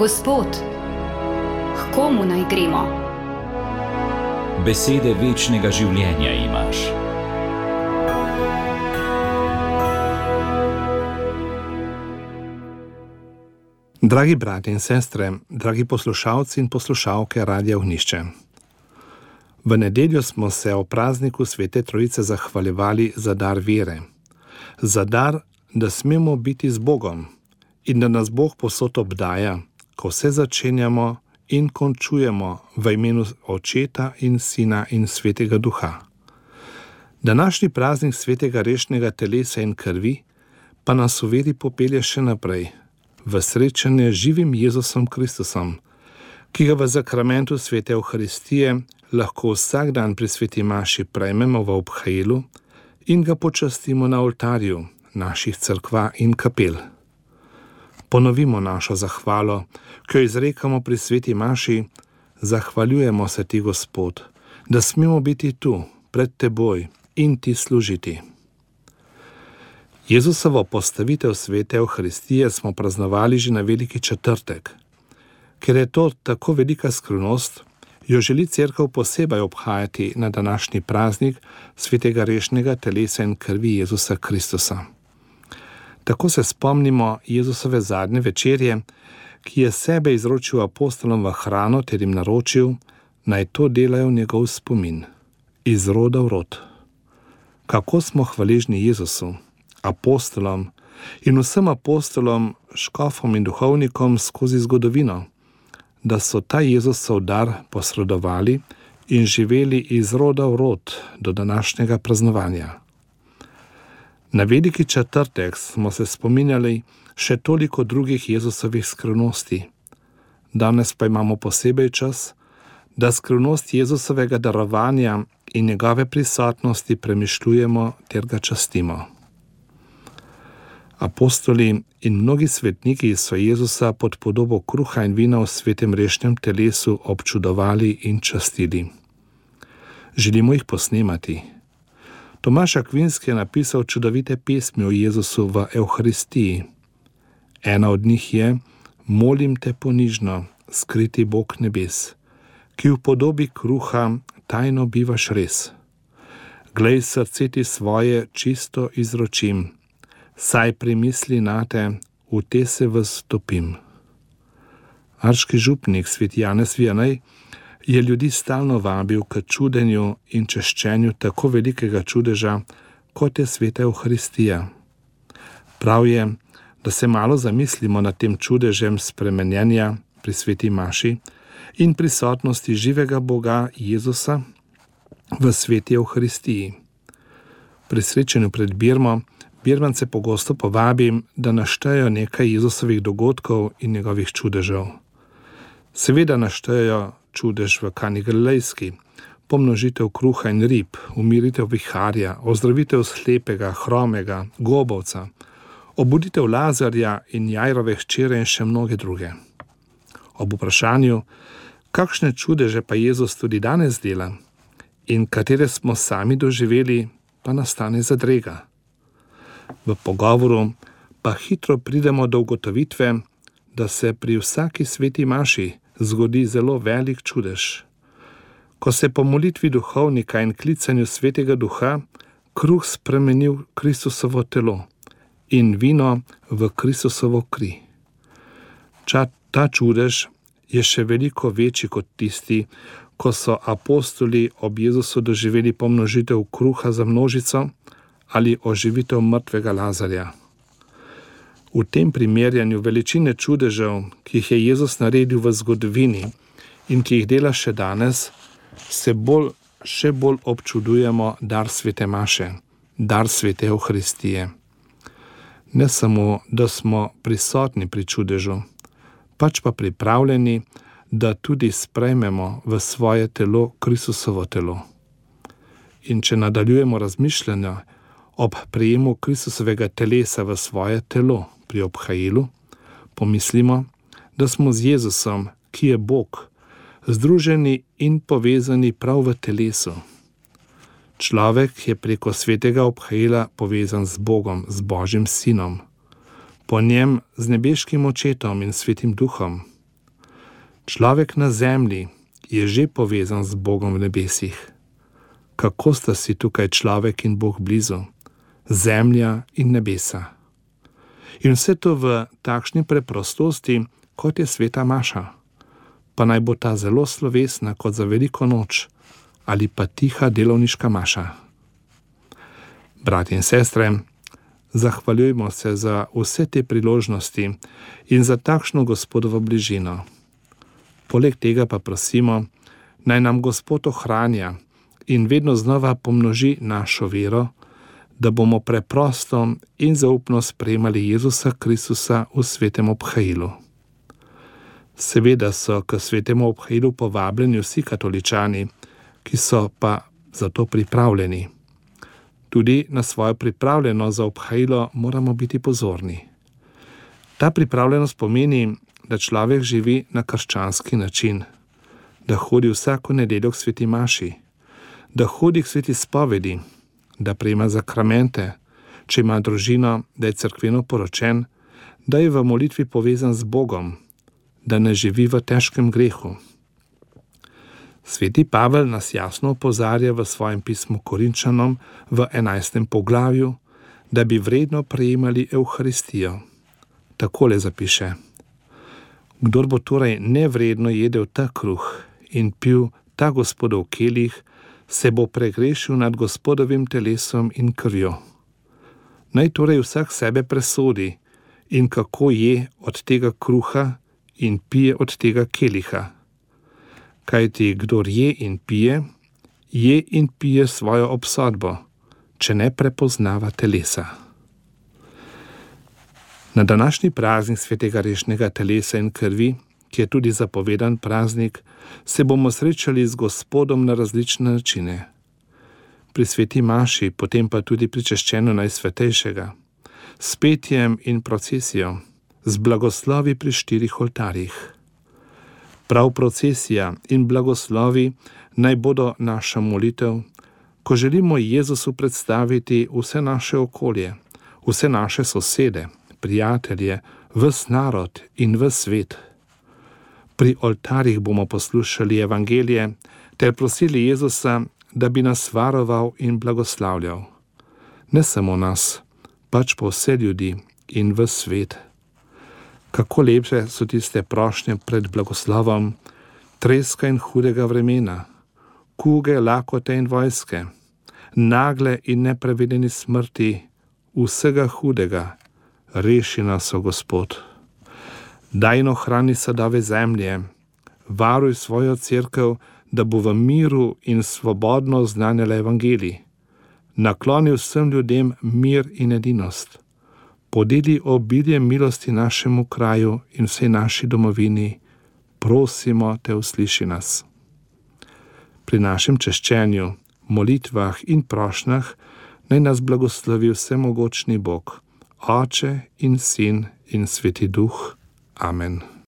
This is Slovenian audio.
Gospod, k komu naj gremo? Besede večnega življenja imaš. Dragi bratje in sestre, dragi poslušalci in poslušalke Radia Vnišče. V nedeljo smo se o prazniku Svete Trojice zahvaljevali za dar vere, za dar, da smemo biti z Bogom in da nas Bog posod obdaja, ko vse začenjamo in končujemo v imenu Očeta in Sina in Svetega Duha. Današnji praznik svetega rešnega telesa in krvi pa nas v veri popelje še naprej v srečanje z živim Jezusom Kristusom, ki ga v zakramentu svete Euharistije lahko vsak dan pri sveti Maši prejmemo v obhajilu in ga počastimo na oltarju naših crkva in kapel. Ponovimo našo zahvalo, ki jo izrekamo pri sveti Maši, zahvaljujemo se ti, Gospod, da smemo biti tu, pred teboj in ti služiti. Jezusovo postavitev svete Euharistije smo praznovali že na veliki četrtek. Ker je to tako velika skrivnost, jo želi crkva posebej obhajati na današnji praznik svetega rešnega telesa in krvi Jezusa Kristusa. Tako se spomnimo Jezusove zadnje večerje, ki je sebe izročil apostolom v hrano ter jim naročil, naj to delajo njegov spomin, iz roda v rod. Kako smo hvaležni Jezusu, apostolom in vsem apostolom, škofom in duhovnikom skozi zgodovino da so ta Jezusov dar posredovali in živeli iz roda v rod do današnjega praznovanja. Na veliki četrtek smo se spominjali še toliko drugih Jezusovih skrivnosti. Danes pa imamo posebej čas, da skrivnost Jezusovega darovanja in njegove prisotnosti premišljujemo ter ga častimo. Apostoli in mnogi svetniki so Jezusa pod podobo kruha in vina v svetem rešnem telesu občudovali in častili. Želimo jih posnemati. Tomaš Akvinski je napisal čudovite pesmi o Jezusu v Euharistiji. Ena od njih je: Molim te ponižno, skriti Bog nebes, ki v podobi kruha tajno bivaš res. Glej srce ti svoje čisto izročim saj primisli na te, v te se vstopim. Arški župnik svet Janez Vijanej je ljudi stalno vabil k čudenju in češčenju tako velikega čudeža, kot je sveta Euharistija. Prav je, da se malo zamislimo nad tem čudežem spremenjenja pri sveti Maši in prisotnosti živega Boga Jezusa v sveti Euharistiji. Pri srečanju pred Birmo Birmance pogosto povabim, da naštejejo nekaj Jezusovih dogodkov in njegovih čudežev. Seveda naštejejo čudež v Kani Galilejski, pomnožitev kruha in rib, umiritev viharja, ozdravitev slepega, hromega, gobovca, obuditev Lazarja in Jajrove hčere in še mnoge druge. Ob vprašanju, kakšne čudeže pa Jezus tudi danes dela in katere smo sami doživeli, pa nastane zadrega v pogovoru pa hitro pridemo do ugotovitve, da se pri vsaki sveti maši zgodi zelo velik čudež. Ko se po molitvi duhovnika in klicanju svetega duha kruh spremeni v Kristusovo telo in vino v Kristusovo kri. Ča, ta čudež je še veliko večji kot tisti, ko so apostoli ob Jezusu doživeli pomnožitev kruha za množico ali oživitev mrtvega Lazarja. V tem primerjanju veličine čudežev, ki jih je Jezus naredil v zgodovini in ki jih dela še danes, se bolj, še bolj občudujemo dar svete Maše, dar svete Euharistije. Ne samo, da smo prisotni pri čudežu, pač pa pripravljeni, da tudi sprejmemo v svoje telo Kristusovo telo. In če nadaljujemo razmišljanja, ob prijemu Kristusovega telesa v svoje telo pri obhajilu, pomislimo, da smo z Jezusom, ki je Bog, združeni in povezani prav v telesu. Človek je preko svetega obhajila povezan z Bogom, z Božjim Sinom, po njem z nebeškim očetom in svetim duhom, Človek na zemlji je že povezan z Bogom v nebesih. Kako sta si tukaj človek in Bog blizu, zemlja in nebesa. In vse to v takšni preprostosti, kot je sveta Maša. Pa naj bo ta zelo slovesna kot za veliko noč ali pa tiha delovniška Maša. Bratje in sestre, zahvaljujmo se za vse te priložnosti in za takšno gospodovo bližino. Poleg tega pa prosimo, naj nam Gospod ohranja in vedno znova pomnoži našo vero, da bomo preprosto in zaupno spremljali Jezusa Kristusa v svetem obhajilu. Seveda so k svetemu obhajilu povabljeni vsi katoličani, ki so pa za to pripravljeni. Tudi na svojo pripravljenost za obhajilo moramo biti pozorni. Ta pripravljenost pomeni, da človek živi na krščanski način, da hodi vsako nedeljo k sveti Maši, da hodi k sveti spovedi, da prejema zakramente, če ima družino, da je crkveno poročen, da je v molitvi povezan z Bogom, da ne živi v težkem grehu. Sveti Pavel nas jasno opozarja v svojem pismu Korinčanom v 11. poglavju, da bi vredno prejemali Euharistijo. Takole zapiše: Kdor bo torej nevredno jedel ta kruh in pil ta gospodov kelih, se bo pregrešil nad gospodovim telesom in krvjo. Naj torej vsak sebe presodi in kako je od tega kruha in pije od tega keliha kajti kdor je in pije, je in pije svojo obsodbo, če ne prepoznava telesa. Na današnji praznik svetega rešnega telesa in krvi, ki je tudi zapovedan praznik, se bomo srečali z Gospodom na različne načine. Pri sveti Maši, potem pa tudi pri češčenju najsvetejšega, s petjem in procesijo, z blagoslovi pri štirih oltarjih. Prav procesija in blagoslovi naj bodo naša molitev, ko želimo Jezusu predstaviti vse naše okolje, vse naše sosede, prijatelje, vse narod in vse svet. Pri oltarjih bomo poslušali evangelije ter prosili Jezusa, da bi nas varoval in blagoslavljal. Ne samo nas, pač pa vse ljudi in vse svet kako lepe so tiste prošnje pred blagoslovom, treska in hudega vremena, kuge, lakote in vojske, nagle in neprevedeni smrti, vsega hudega, reši nas, o Gospod. Daj no hrani sadove zemlje, varuj svojo crkv, da bo v miru in svobodno znanjala evangeliji. Nakloni vsem ljudem mir in edinost podeli obilje milosti našemu kraju in vsej naši domovini, prosimo te usliši nas. Pri našem češčenju, molitvah in prošnjah naj nas blagoslovi vsemogočni Bog, Oče in Sin in Sveti Duh. Amen.